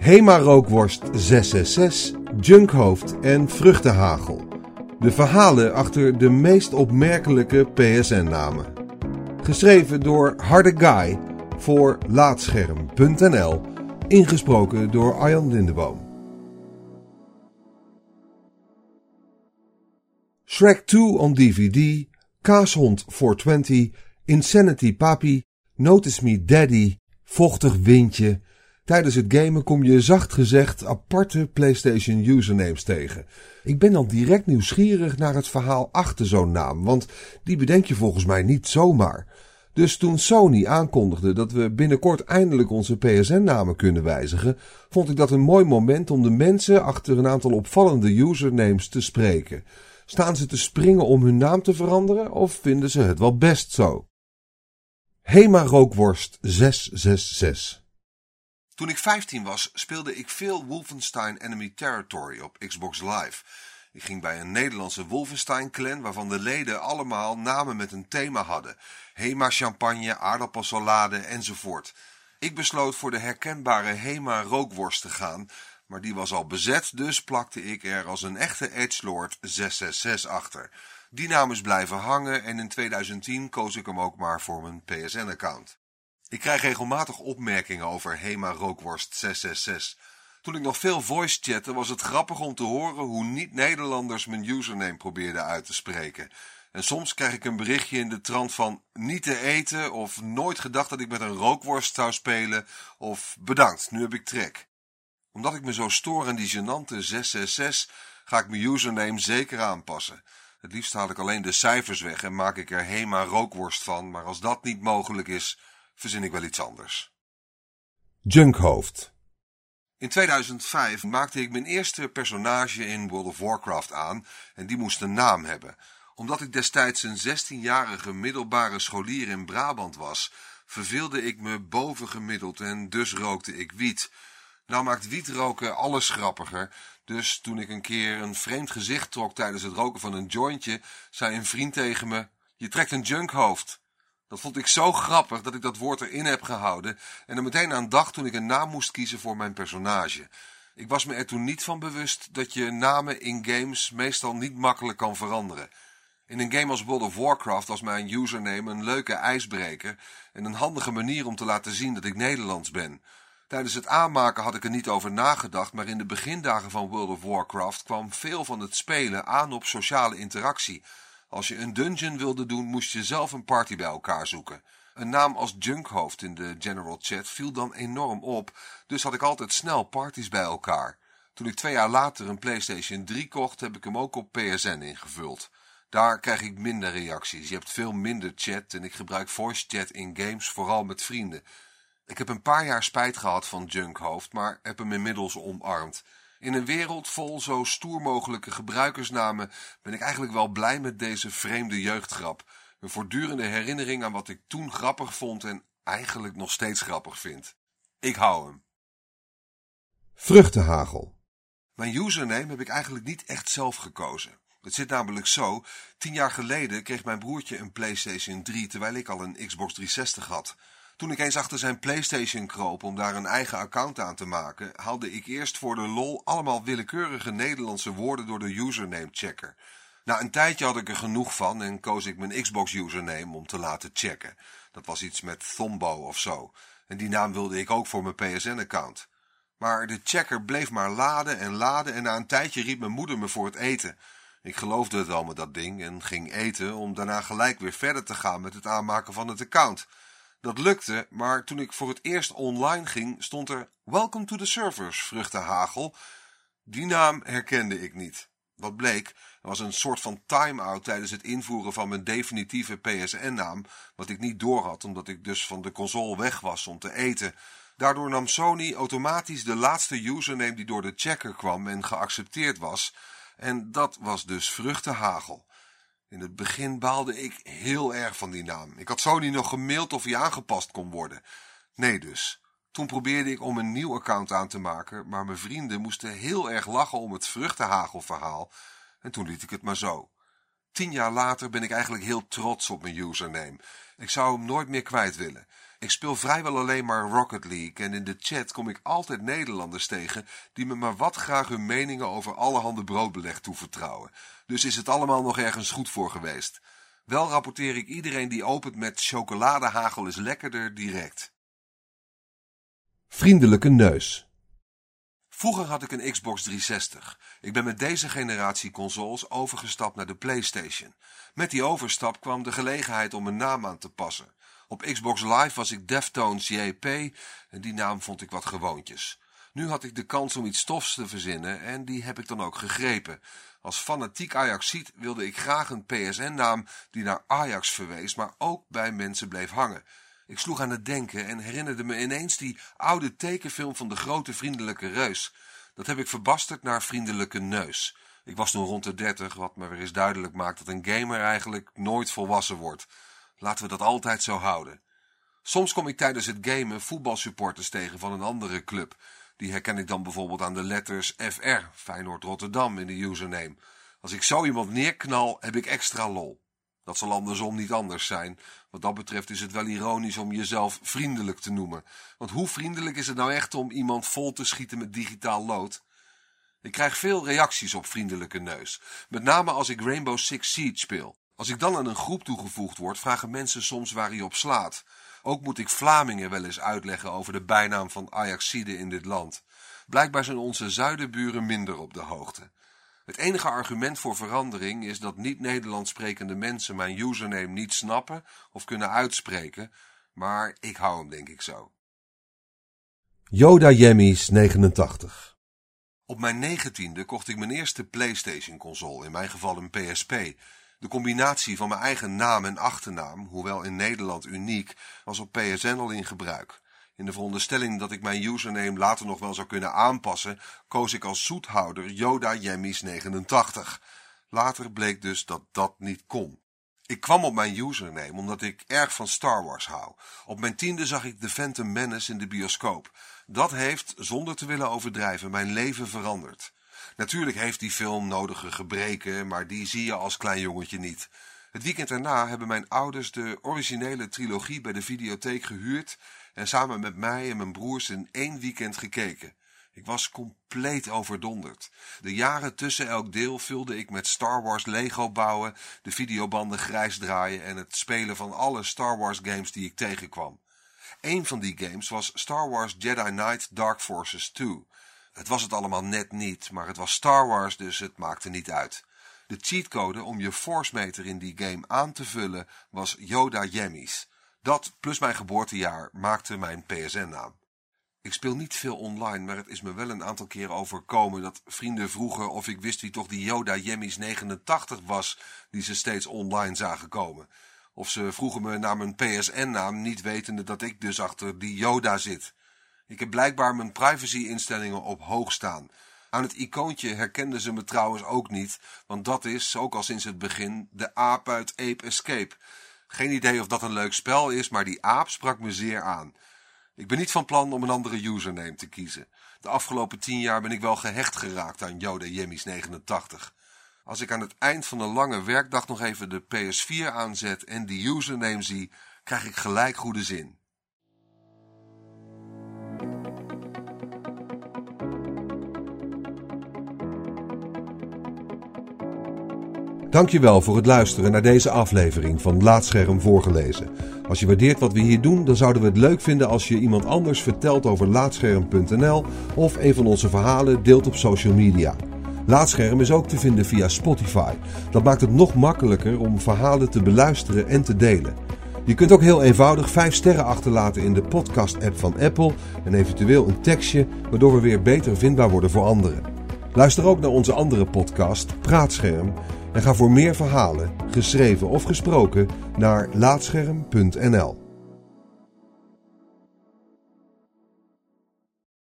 Hema Rookworst 666, Junkhoofd en Vruchtenhagel. De verhalen achter de meest opmerkelijke PSN-namen. Geschreven door Harde Guy voor Laatscherm.nl. Ingesproken door Arjan Lindeboom. Shrek 2 on DVD, Kaashond 420, Insanity Papi, Notice Me Daddy, Vochtig Windje. Tijdens het gamen kom je zacht gezegd aparte PlayStation usernames tegen. Ik ben dan direct nieuwsgierig naar het verhaal achter zo'n naam, want die bedenk je volgens mij niet zomaar. Dus toen Sony aankondigde dat we binnenkort eindelijk onze PSN-namen kunnen wijzigen, vond ik dat een mooi moment om de mensen achter een aantal opvallende usernames te spreken. Staan ze te springen om hun naam te veranderen of vinden ze het wel best zo? Hema Rookworst 666 Toen ik 15 was, speelde ik veel Wolfenstein Enemy Territory op Xbox Live. Ik ging bij een Nederlandse Wolfenstein-clan waarvan de leden allemaal namen met een thema hadden. Hema champagne, aardappelsalade enzovoort. Ik besloot voor de herkenbare Hema rookworst te gaan, maar die was al bezet, dus plakte ik er als een echte edgelord 666 achter. Die naam is blijven hangen en in 2010 koos ik hem ook maar voor mijn PSN-account. Ik krijg regelmatig opmerkingen over Hema Rookworst 666. Toen ik nog veel voice chatte was het grappig om te horen hoe niet-Nederlanders mijn username probeerden uit te spreken. En soms krijg ik een berichtje in de trant van niet te eten of nooit gedacht dat ik met een rookworst zou spelen of bedankt, nu heb ik trek. Omdat ik me zo stoor aan die genante 666 ga ik mijn username zeker aanpassen. Het liefst haal ik alleen de cijfers weg en maak ik er Hema rookworst van, maar als dat niet mogelijk is, verzin ik wel iets anders. Junkhoofd In 2005 maakte ik mijn eerste personage in World of Warcraft aan en die moest een naam hebben. Omdat ik destijds een 16-jarige middelbare scholier in Brabant was, verveelde ik me bovengemiddeld en dus rookte ik wiet. Nou maakt wietroken alles grappiger, dus toen ik een keer een vreemd gezicht trok tijdens het roken van een jointje, zei een vriend tegen me, je trekt een junkhoofd. Dat vond ik zo grappig dat ik dat woord erin heb gehouden en er meteen aan dacht toen ik een naam moest kiezen voor mijn personage. Ik was me er toen niet van bewust dat je namen in games meestal niet makkelijk kan veranderen. In een game als World of Warcraft was mijn username een leuke ijsbreker en een handige manier om te laten zien dat ik Nederlands ben. Tijdens het aanmaken had ik er niet over nagedacht, maar in de begindagen van World of Warcraft kwam veel van het spelen aan op sociale interactie. Als je een dungeon wilde doen, moest je zelf een party bij elkaar zoeken. Een naam als Junkhoofd in de general chat viel dan enorm op, dus had ik altijd snel parties bij elkaar. Toen ik twee jaar later een PlayStation 3 kocht, heb ik hem ook op PSN ingevuld. Daar krijg ik minder reacties. Je hebt veel minder chat en ik gebruik voice chat in games vooral met vrienden. Ik heb een paar jaar spijt gehad van Junkhoofd, maar heb hem inmiddels omarmd. In een wereld vol zo stoer mogelijke gebruikersnamen ben ik eigenlijk wel blij met deze vreemde jeugdgrap. Een voortdurende herinnering aan wat ik toen grappig vond en eigenlijk nog steeds grappig vind. Ik hou hem. Vruchtenhagel. Mijn username heb ik eigenlijk niet echt zelf gekozen. Het zit namelijk zo, tien jaar geleden kreeg mijn broertje een PlayStation 3 terwijl ik al een Xbox 360 had. Toen ik eens achter zijn PlayStation kroop om daar een eigen account aan te maken, haalde ik eerst voor de lol allemaal willekeurige Nederlandse woorden door de username checker. Na een tijdje had ik er genoeg van en koos ik mijn Xbox username om te laten checken. Dat was iets met Thombo of zo. En die naam wilde ik ook voor mijn PSN-account. Maar de checker bleef maar laden en laden en na een tijdje riep mijn moeder me voor het eten. Ik geloofde het al met dat ding en ging eten om daarna gelijk weer verder te gaan met het aanmaken van het account. Dat lukte, maar toen ik voor het eerst online ging, stond er Welcome to the servers, vruchtenhagel. Die naam herkende ik niet. Wat bleek, er was een soort van time-out tijdens het invoeren van mijn definitieve PSN-naam, wat ik niet doorhad omdat ik dus van de console weg was om te eten. Daardoor nam Sony automatisch de laatste username die door de checker kwam en geaccepteerd was, en dat was dus vruchtenhagel. In het begin baalde ik heel erg van die naam. Ik had Sony nog gemaild of hij aangepast kon worden. Nee dus. Toen probeerde ik om een nieuw account aan te maken, maar mijn vrienden moesten heel erg lachen om het vruchtenhagelverhaal en toen liet ik het maar zo. Tien jaar later ben ik eigenlijk heel trots op mijn username. Ik zou hem nooit meer kwijt willen. Ik speel vrijwel alleen maar Rocket League en in de chat kom ik altijd Nederlanders tegen die me maar wat graag hun meningen over allerhande broodbeleg toevertrouwen. Dus is het allemaal nog ergens goed voor geweest. Wel rapporteer ik iedereen die opent met chocoladehagel is lekkerder direct. Vriendelijke neus. Vroeger had ik een Xbox 360. Ik ben met deze generatie consoles overgestapt naar de PlayStation. Met die overstap kwam de gelegenheid om een naam aan te passen. Op Xbox Live was ik Deftones JP en die naam vond ik wat gewoontjes. Nu had ik de kans om iets stofs te verzinnen en die heb ik dan ook gegrepen. Als fanatiek Ajaxiet wilde ik graag een PSN-naam die naar Ajax verwees, maar ook bij mensen bleef hangen. Ik sloeg aan het denken en herinnerde me ineens die oude tekenfilm van de grote vriendelijke reus. Dat heb ik verbasterd naar vriendelijke neus. Ik was toen rond de dertig, wat me weer eens duidelijk maakt dat een gamer eigenlijk nooit volwassen wordt. Laten we dat altijd zo houden. Soms kom ik tijdens het gamen voetbalsupporters tegen van een andere club. Die herken ik dan bijvoorbeeld aan de letters FR, Feyenoord Rotterdam, in de username. Als ik zo iemand neerknal, heb ik extra lol. Dat zal andersom niet anders zijn. Wat dat betreft is het wel ironisch om jezelf vriendelijk te noemen. Want hoe vriendelijk is het nou echt om iemand vol te schieten met digitaal lood? Ik krijg veel reacties op vriendelijke neus. Met name als ik Rainbow Six Siege speel. Als ik dan aan een groep toegevoegd word, vragen mensen soms waar hij op slaat. Ook moet ik Vlamingen wel eens uitleggen over de bijnaam van Ajaxide in dit land. Blijkbaar zijn onze zuidenburen minder op de hoogte. Het enige argument voor verandering is dat niet-Nederlands sprekende mensen mijn username niet snappen of kunnen uitspreken, maar ik hou hem denk ik zo. Yoda Yemmys 89 Op mijn negentiende kocht ik mijn eerste PlayStation console, in mijn geval een PSP. De combinatie van mijn eigen naam en achternaam, hoewel in Nederland uniek, was op PSN al in gebruik. In de veronderstelling dat ik mijn username later nog wel zou kunnen aanpassen, koos ik als zoethouder Yoda Yemmys 89. Later bleek dus dat dat niet kon. Ik kwam op mijn username omdat ik erg van Star Wars hou. Op mijn tiende zag ik The Phantom Menace in de bioscoop. Dat heeft, zonder te willen overdrijven, mijn leven veranderd. Natuurlijk heeft die film nodige gebreken, maar die zie je als klein jongetje niet. Het weekend daarna hebben mijn ouders de originele trilogie bij de videotheek gehuurd en samen met mij en mijn broers in één weekend gekeken. Ik was compleet overdonderd. De jaren tussen elk deel vulde ik met Star Wars Lego bouwen, de videobanden grijs draaien en het spelen van alle Star Wars games die ik tegenkwam. Een van die games was Star Wars Jedi Knight Dark Forces 2. Het was het allemaal net niet, maar het was Star Wars, dus het maakte niet uit. De cheatcode om je force meter in die game aan te vullen was Yoda Yemmys. Dat plus mijn geboortejaar maakte mijn PSN-naam. Ik speel niet veel online, maar het is me wel een aantal keer overkomen dat vrienden vroegen of ik wist wie toch die Yoda Yemmys 89 was die ze steeds online zagen komen. Of ze vroegen me naar mijn PSN-naam, niet wetende dat ik dus achter die Yoda zit. Ik heb blijkbaar mijn privacy-instellingen op hoog staan. Aan het icoontje herkenden ze me trouwens ook niet, want dat is, ook al sinds het begin, de aap uit Ape Escape. Geen idee of dat een leuk spel is, maar die aap sprak me zeer aan. Ik ben niet van plan om een andere username te kiezen. De afgelopen tien jaar ben ik wel gehecht geraakt aan Yoda Yemmys 89. Als ik aan het eind van een lange werkdag nog even de PS4 aanzet en die username zie, krijg ik gelijk goede zin. Dankjewel voor het luisteren naar deze aflevering van Laatscherm voorgelezen. Als je waardeert wat we hier doen, dan zouden we het leuk vinden als je iemand anders vertelt over laatscherm.nl of een van onze verhalen deelt op social media. Laatscherm is ook te vinden via Spotify. Dat maakt het nog makkelijker om verhalen te beluisteren en te delen. Je kunt ook heel eenvoudig 5 sterren achterlaten in de podcast-app van Apple en eventueel een tekstje, waardoor we weer beter vindbaar worden voor anderen. Luister ook naar onze andere podcast, Praatscherm en ga voor meer verhalen, geschreven of gesproken, naar laatscherm.nl.